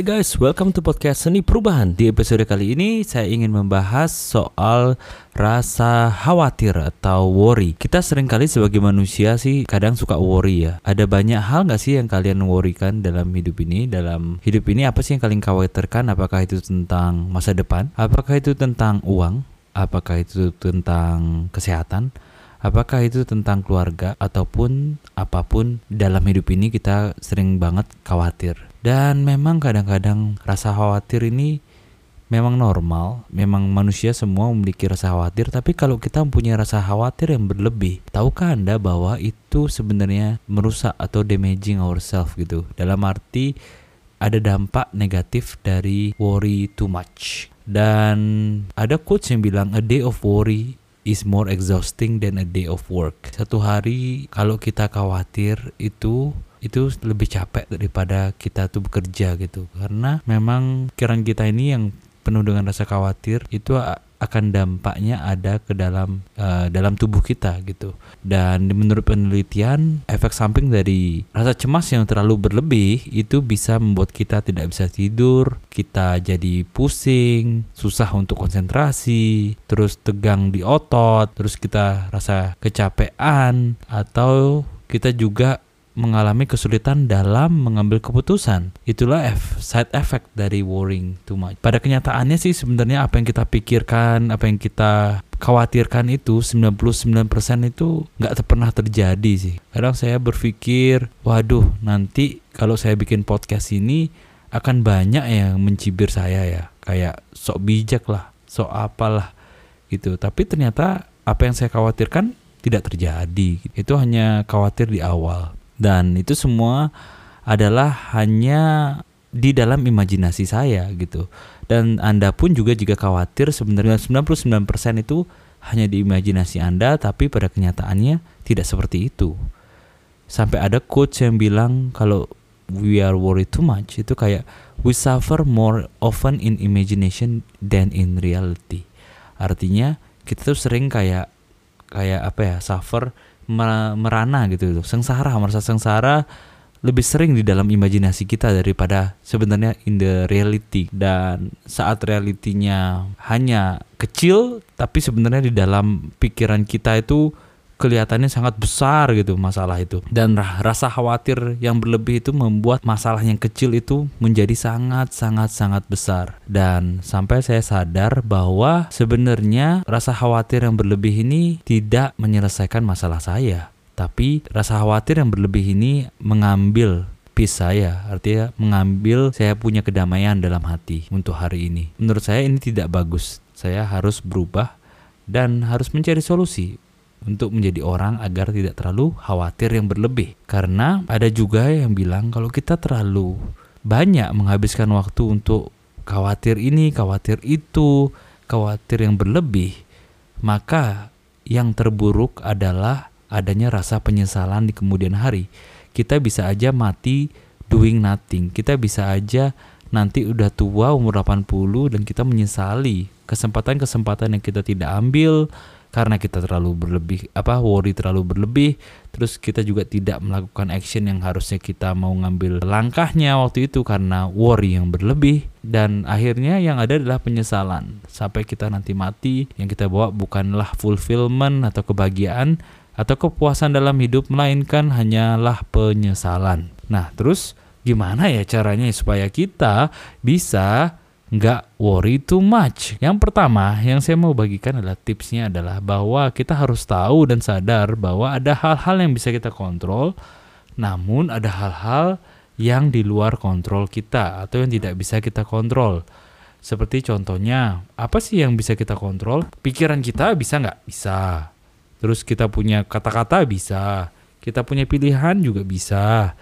Hai guys, welcome to podcast Seni Perubahan. Di episode kali ini saya ingin membahas soal rasa khawatir atau worry. Kita sering kali sebagai manusia sih kadang suka worry ya. Ada banyak hal nggak sih yang kalian worrykan dalam hidup ini? Dalam hidup ini apa sih yang kalian khawatirkan? Apakah itu tentang masa depan? Apakah itu tentang uang? Apakah itu tentang kesehatan? Apakah itu tentang keluarga ataupun apa pun dalam hidup ini kita sering banget khawatir. Dan memang kadang-kadang rasa khawatir ini memang normal, memang manusia semua memiliki rasa khawatir, tapi kalau kita mempunyai rasa khawatir yang berlebih, tahukah Anda bahwa itu sebenarnya merusak atau damaging ourselves gitu. Dalam arti ada dampak negatif dari worry too much. Dan ada quotes yang bilang a day of worry is more exhausting than a day of work. Satu hari kalau kita khawatir itu itu lebih capek daripada kita tuh bekerja gitu. Karena memang pikiran kita ini yang penuh dengan rasa khawatir itu akan dampaknya ada ke dalam uh, dalam tubuh kita gitu. Dan menurut penelitian, efek samping dari rasa cemas yang terlalu berlebih itu bisa membuat kita tidak bisa tidur, kita jadi pusing, susah untuk konsentrasi, terus tegang di otot, terus kita rasa kecapean atau kita juga mengalami kesulitan dalam mengambil keputusan. Itulah F, side effect dari worrying too much. Pada kenyataannya sih sebenarnya apa yang kita pikirkan, apa yang kita khawatirkan itu 99% itu nggak pernah terjadi sih. Kadang saya berpikir, waduh nanti kalau saya bikin podcast ini akan banyak yang mencibir saya ya. Kayak sok bijak lah, sok apalah gitu. Tapi ternyata apa yang saya khawatirkan tidak terjadi. Itu hanya khawatir di awal dan itu semua adalah hanya di dalam imajinasi saya gitu. Dan Anda pun juga jika khawatir sebenarnya 99% itu hanya di imajinasi Anda tapi pada kenyataannya tidak seperti itu. Sampai ada quotes yang bilang kalau we are worried too much itu kayak we suffer more often in imagination than in reality. Artinya kita tuh sering kayak kayak apa ya suffer merana gitu sengsara merasa sengsara lebih sering di dalam imajinasi kita daripada sebenarnya in the reality. Dan saat realitinya hanya kecil tapi sebenarnya di dalam pikiran kita itu kelihatannya sangat besar gitu masalah itu. Dan rasa khawatir yang berlebih itu membuat masalah yang kecil itu menjadi sangat sangat sangat besar. Dan sampai saya sadar bahwa sebenarnya rasa khawatir yang berlebih ini tidak menyelesaikan masalah saya. Tapi rasa khawatir yang berlebih ini mengambil peace saya artinya mengambil saya punya kedamaian dalam hati untuk hari ini. Menurut saya ini tidak bagus. Saya harus berubah dan harus mencari solusi untuk menjadi orang agar tidak terlalu khawatir yang berlebih. Karena ada juga yang bilang kalau kita terlalu banyak menghabiskan waktu untuk khawatir ini, khawatir itu, khawatir yang berlebih, maka yang terburuk adalah adanya rasa penyesalan di kemudian hari. Kita bisa aja mati doing nothing. Kita bisa aja nanti udah tua umur 80 dan kita menyesali kesempatan-kesempatan yang kita tidak ambil, karena kita terlalu berlebih apa worry terlalu berlebih terus kita juga tidak melakukan action yang harusnya kita mau ngambil langkahnya waktu itu karena worry yang berlebih. Dan akhirnya yang ada adalah penyesalan. Sampai kita nanti mati yang kita bawa bukanlah fulfillment atau kebahagiaan atau kepuasan dalam hidup melainkan hanyalah penyesalan. Nah terus gimana ya caranya supaya kita bisa nggak worry too much. Yang pertama yang saya mau bagikan adalah tipsnya adalah bahwa kita harus tahu dan sadar bahwa ada hal-hal yang bisa kita kontrol, namun ada hal-hal yang di luar kontrol kita atau yang tidak bisa kita kontrol. Seperti contohnya, apa sih yang bisa kita kontrol? Pikiran kita bisa nggak? Bisa. Terus kita punya kata-kata bisa. Kita punya pilihan juga bisa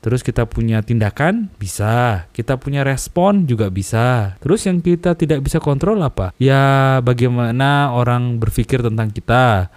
Terus kita punya tindakan bisa, kita punya respon juga bisa. Terus yang kita tidak bisa kontrol apa? Ya bagaimana orang berpikir tentang kita.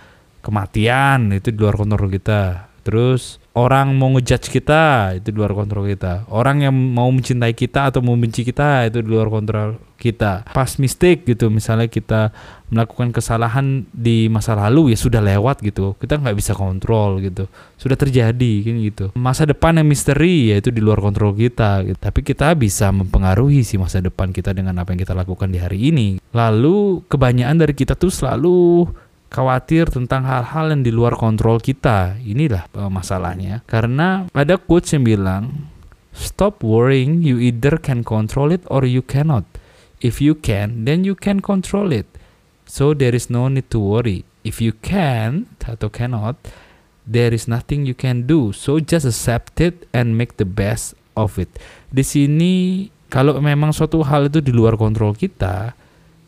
Kematian itu di luar kontrol kita. Terus orang mau ngejudge kita itu di luar kontrol kita. Orang yang mau mencintai kita atau mau membenci kita itu di luar kontrol kita. Pas mistake gitu misalnya kita melakukan kesalahan di masa lalu ya sudah lewat gitu. Kita nggak bisa kontrol gitu. Sudah terjadi kan gitu. Masa depan yang misteri ya itu di luar kontrol kita gitu. tapi kita bisa mempengaruhi si masa depan kita dengan apa yang kita lakukan di hari ini. Lalu kebanyakan dari kita tuh selalu khawatir tentang hal-hal yang di luar kontrol kita. Inilah uh, masalahnya. Karena ada quotes yang bilang, stop worrying, you either can control it or you cannot. If you can, then you can control it. So there is no need to worry. If you can atau cannot, there is nothing you can do. So just accept it and make the best of it. Di sini kalau memang suatu hal itu di luar kontrol kita,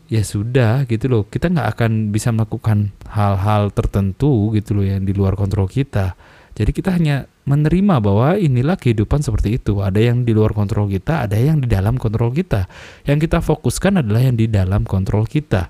ya sudah gitu loh. Kita nggak akan bisa melakukan hal-hal tertentu gitu loh yang di luar kontrol kita. Jadi kita hanya menerima bahwa inilah kehidupan seperti itu. Ada yang di luar kontrol kita ada yang di dalam kontrol kita. Yang kita fokuskan adalah yang di dalam kontrol kita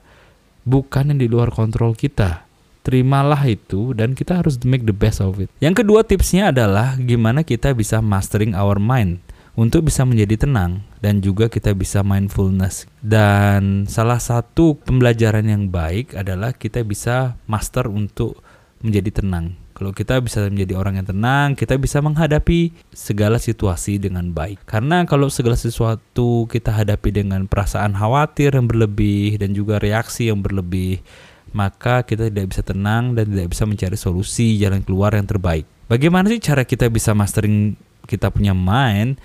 bukan yang di luar kontrol kita. Terimalah itu dan kita harus make the best of it. Yang kedua tipsnya adalah gimana kita bisa mastering our mind untuk bisa menjadi tenang dan juga kita bisa mindfulness. Dan salah satu pembelajaran yang baik adalah kita bisa master untuk menjadi tenang. Kalau kita bisa menjadi orang yang tenang, kita bisa menghadapi segala situasi dengan baik. Karena kalau segala sesuatu kita hadapi dengan perasaan khawatir yang berlebih dan juga reaksi yang berlebih, maka kita tidak bisa tenang dan tidak bisa mencari solusi jalan keluar yang terbaik. Bagaimana sih cara kita bisa mastering kita punya mind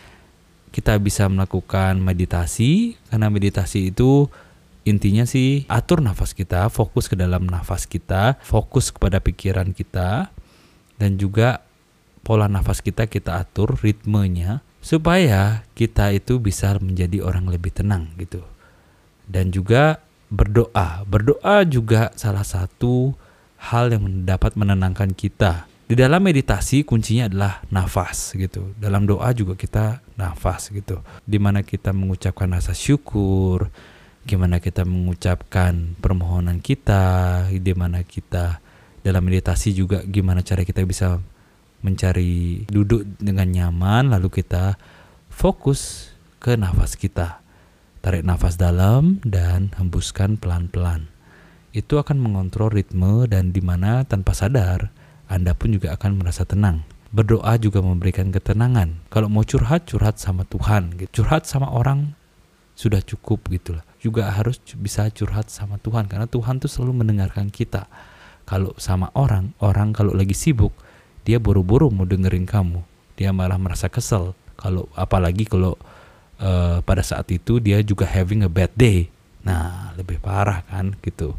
kita bisa melakukan meditasi karena meditasi itu intinya sih atur nafas kita, fokus ke dalam nafas kita, fokus kepada pikiran kita dan juga pola nafas kita kita atur ritmenya supaya kita itu bisa menjadi orang lebih tenang gitu. Dan juga berdoa. Berdoa juga salah satu hal yang dapat menenangkan kita di dalam meditasi kuncinya adalah nafas gitu. Dalam doa juga kita nafas gitu. Di mana kita mengucapkan rasa syukur, gimana kita mengucapkan permohonan kita, di mana kita dalam meditasi juga gimana cara kita bisa mencari duduk dengan nyaman lalu kita fokus ke nafas kita. Tarik nafas dalam dan hembuskan pelan-pelan. Itu akan mengontrol ritme dan di mana tanpa sadar anda pun juga akan merasa tenang. Berdoa juga memberikan ketenangan. Kalau mau curhat, curhat sama Tuhan. Gitu. Curhat sama orang sudah cukup gitu lah. Juga harus bisa curhat sama Tuhan karena Tuhan tuh selalu mendengarkan kita. Kalau sama orang, orang kalau lagi sibuk, dia buru-buru mau dengerin kamu. Dia malah merasa kesel. Kalau apalagi kalau uh, pada saat itu dia juga having a bad day. Nah, lebih parah kan gitu.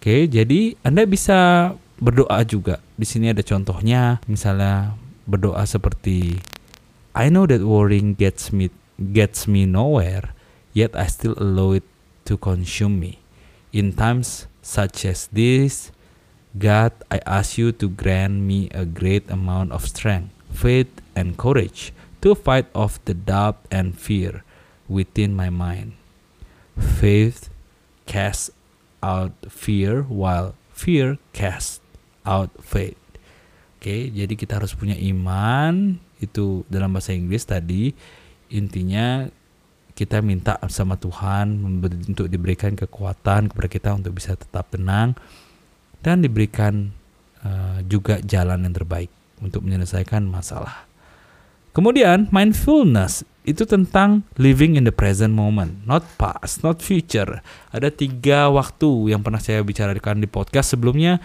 Oke, jadi Anda bisa berdoa juga. Di sini ada contohnya, misalnya berdoa seperti I know that worrying gets me gets me nowhere, yet I still allow it to consume me. In times such as this, God, I ask you to grant me a great amount of strength, faith, and courage to fight off the doubt and fear within my mind. Faith casts out fear, while fear casts out faith. Oke, jadi kita harus punya iman itu dalam bahasa Inggris tadi intinya kita minta sama Tuhan untuk diberikan kekuatan kepada kita untuk bisa tetap tenang dan diberikan uh, juga jalan yang terbaik untuk menyelesaikan masalah. Kemudian mindfulness itu tentang living in the present moment, not past, not future. Ada tiga waktu yang pernah saya bicarakan di podcast sebelumnya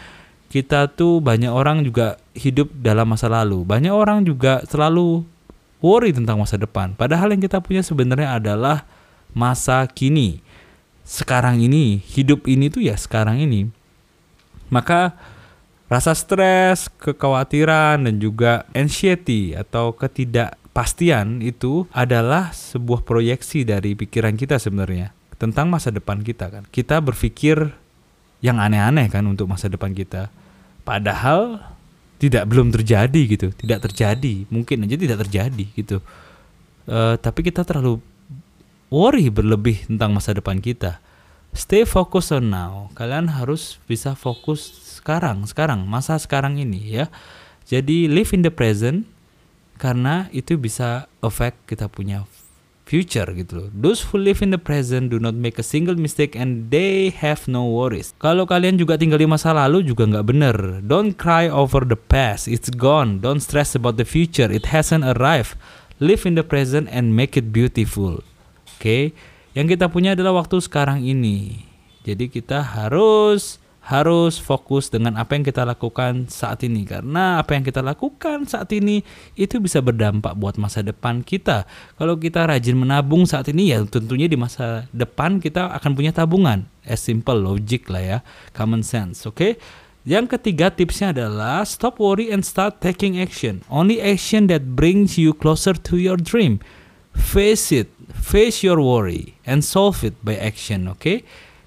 kita tuh banyak orang juga hidup dalam masa lalu. Banyak orang juga selalu worry tentang masa depan. Padahal yang kita punya sebenarnya adalah masa kini. Sekarang ini, hidup ini tuh ya sekarang ini. Maka rasa stres, kekhawatiran dan juga anxiety atau ketidakpastian itu adalah sebuah proyeksi dari pikiran kita sebenarnya tentang masa depan kita kan. Kita berpikir yang aneh-aneh kan untuk masa depan kita. Padahal tidak belum terjadi gitu. Tidak terjadi. Mungkin aja tidak terjadi gitu. Uh, tapi kita terlalu worry berlebih tentang masa depan kita. Stay focus on now. Kalian harus bisa fokus sekarang sekarang masa sekarang ini ya. Jadi live in the present karena itu bisa affect kita punya future gitu loh. Those who live in the present do not make a single mistake and they have no worries. Kalau kalian juga tinggal di masa lalu juga nggak bener. Don't cry over the past, it's gone. Don't stress about the future, it hasn't arrived. Live in the present and make it beautiful. Oke, okay? yang kita punya adalah waktu sekarang ini. Jadi kita harus harus fokus dengan apa yang kita lakukan saat ini karena apa yang kita lakukan saat ini itu bisa berdampak buat masa depan kita. Kalau kita rajin menabung saat ini ya tentunya di masa depan kita akan punya tabungan. As simple logic lah ya, common sense, oke? Okay? Yang ketiga tipsnya adalah stop worry and start taking action. Only action that brings you closer to your dream. Face it, face your worry and solve it by action, oke? Okay?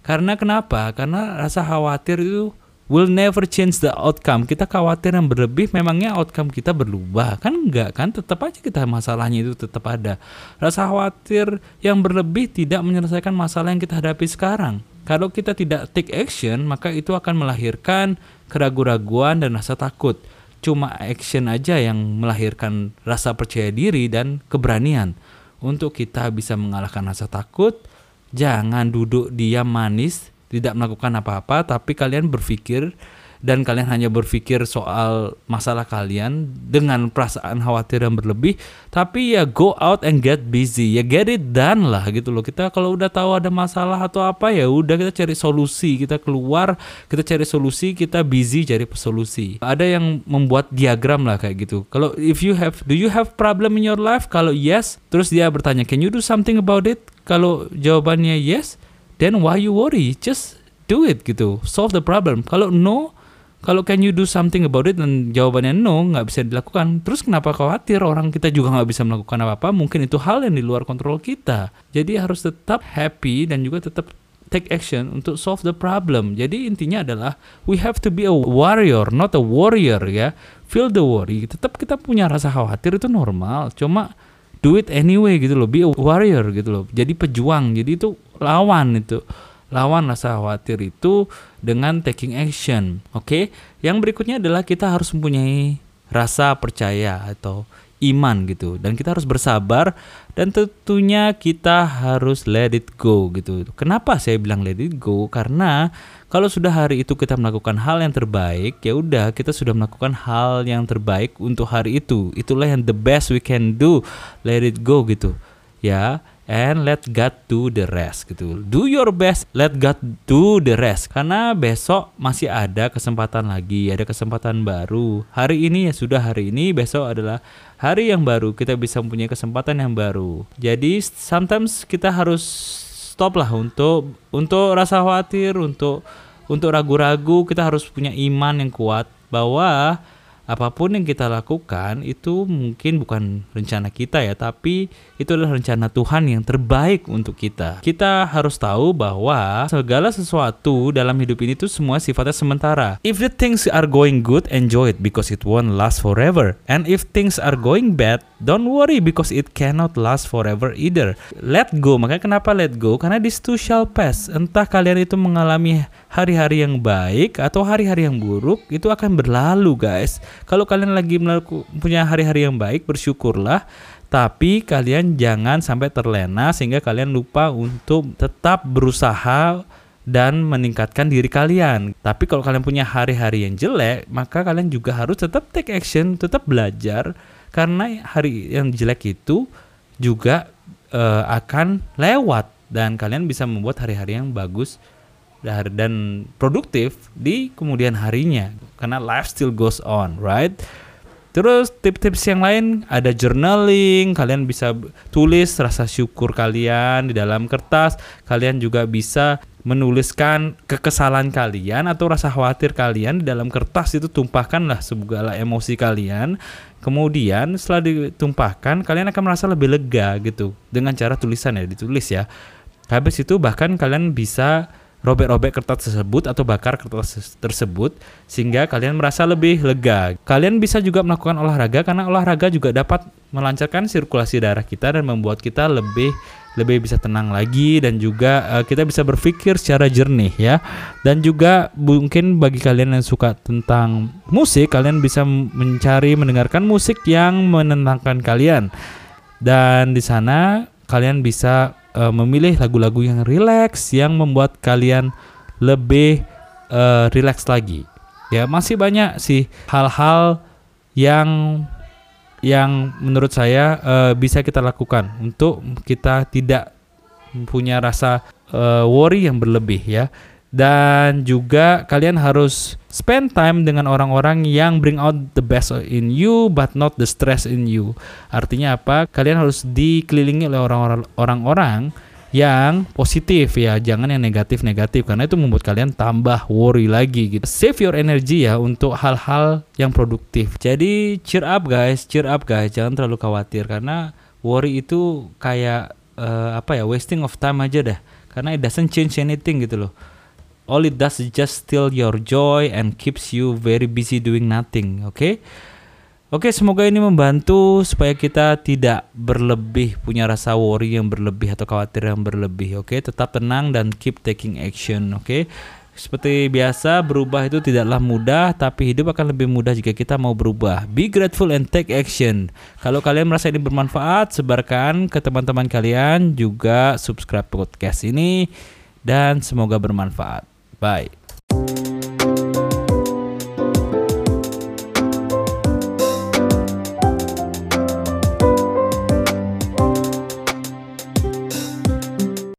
Karena kenapa? Karena rasa khawatir itu will never change the outcome. Kita khawatir yang berlebih memangnya outcome kita berubah. Kan enggak kan? Tetap aja kita masalahnya itu tetap ada. Rasa khawatir yang berlebih tidak menyelesaikan masalah yang kita hadapi sekarang. Kalau kita tidak take action, maka itu akan melahirkan keraguan-raguan dan rasa takut. Cuma action aja yang melahirkan rasa percaya diri dan keberanian. Untuk kita bisa mengalahkan rasa takut, Jangan duduk diam manis, tidak melakukan apa-apa, tapi kalian berpikir dan kalian hanya berpikir soal masalah kalian dengan perasaan khawatir yang berlebih tapi ya go out and get busy. Ya get it done lah gitu loh. Kita kalau udah tahu ada masalah atau apa ya udah kita cari solusi. Kita keluar kita cari solusi kita busy cari solusi. Ada yang membuat diagram lah kayak gitu. Kalau if you have do you have problem in your life? Kalau yes terus dia bertanya can you do something about it? Kalau jawabannya yes, then why you worry? Just do it gitu. Solve the problem. Kalau no, kalau can you do something about it dan jawabannya no, nggak bisa dilakukan. Terus kenapa khawatir orang kita juga nggak bisa melakukan apa-apa? Mungkin itu hal yang di luar kontrol kita. Jadi harus tetap happy dan juga tetap take action untuk solve the problem. Jadi intinya adalah we have to be a warrior, not a warrior ya. Feel the worry. Tetap kita punya rasa khawatir itu normal. Cuma do it anyway gitu loh be a warrior gitu loh jadi pejuang jadi itu lawan itu lawan rasa khawatir itu dengan taking action oke okay? yang berikutnya adalah kita harus mempunyai rasa percaya atau iman gitu dan kita harus bersabar dan tentunya kita harus let it go gitu. Kenapa saya bilang let it go? Karena kalau sudah hari itu kita melakukan hal yang terbaik, ya udah kita sudah melakukan hal yang terbaik untuk hari itu. Itulah yang the best we can do. Let it go gitu. Ya, and let God do the rest gitu. Do your best, let God do the rest. Karena besok masih ada kesempatan lagi, ada kesempatan baru. Hari ini ya sudah hari ini, besok adalah hari yang baru. Kita bisa mempunyai kesempatan yang baru. Jadi sometimes kita harus stop lah untuk untuk rasa khawatir, untuk untuk ragu-ragu, kita harus punya iman yang kuat bahwa apa pun yang kita lakukan itu mungkin bukan rencana kita ya, tapi itu adalah rencana Tuhan yang terbaik untuk kita. Kita harus tahu bahwa segala sesuatu dalam hidup ini tuh semua sifatnya sementara. If the things are going good, enjoy it because it won't last forever. And if things are going bad, don't worry because it cannot last forever either. Let go. Makanya kenapa let go? Karena this too shall pass. Entah kalian itu mengalami hari-hari yang baik atau hari-hari yang buruk, itu akan berlalu, guys. Kalau kalian lagi punya hari-hari yang baik, bersyukurlah. Tapi kalian jangan sampai terlena sehingga kalian lupa untuk tetap berusaha dan meningkatkan diri kalian. Tapi kalau kalian punya hari-hari yang jelek, maka kalian juga harus tetap take action, tetap belajar karena hari yang jelek itu juga uh, akan lewat dan kalian bisa membuat hari-hari yang bagus dan produktif di kemudian harinya karena life still goes on right Terus tips-tips yang lain ada journaling, kalian bisa tulis rasa syukur kalian di dalam kertas. Kalian juga bisa menuliskan kekesalan kalian atau rasa khawatir kalian di dalam kertas itu tumpahkanlah segala emosi kalian. Kemudian setelah ditumpahkan kalian akan merasa lebih lega gitu dengan cara tulisan ya ditulis ya. Habis itu bahkan kalian bisa robek-robek kertas tersebut atau bakar kertas tersebut sehingga kalian merasa lebih lega. Kalian bisa juga melakukan olahraga karena olahraga juga dapat melancarkan sirkulasi darah kita dan membuat kita lebih lebih bisa tenang lagi dan juga uh, kita bisa berpikir secara jernih ya. Dan juga mungkin bagi kalian yang suka tentang musik, kalian bisa mencari mendengarkan musik yang menenangkan kalian. Dan di sana kalian bisa uh, memilih lagu-lagu yang rileks yang membuat kalian lebih uh, rileks lagi. Ya, masih banyak sih hal-hal yang yang menurut saya uh, bisa kita lakukan untuk kita tidak punya rasa uh, worry yang berlebih ya dan juga kalian harus spend time dengan orang-orang yang bring out the best in you but not the stress in you. Artinya apa? Kalian harus dikelilingi oleh orang-orang yang positif ya, jangan yang negatif-negatif karena itu membuat kalian tambah worry lagi gitu. Save your energy ya untuk hal-hal yang produktif. Jadi cheer up guys, cheer up guys, jangan terlalu khawatir karena worry itu kayak uh, apa ya, wasting of time aja dah. Karena it doesn't change anything gitu loh. All it does is just steal your joy and keeps you very busy doing nothing, oke? Okay? Oke, semoga ini membantu supaya kita tidak berlebih punya rasa worry yang berlebih atau khawatir yang berlebih. Oke, tetap tenang dan keep taking action. Oke, seperti biasa, berubah itu tidaklah mudah, tapi hidup akan lebih mudah jika kita mau berubah. Be grateful and take action. Kalau kalian merasa ini bermanfaat, sebarkan ke teman-teman kalian, juga subscribe podcast ini, dan semoga bermanfaat. Bye.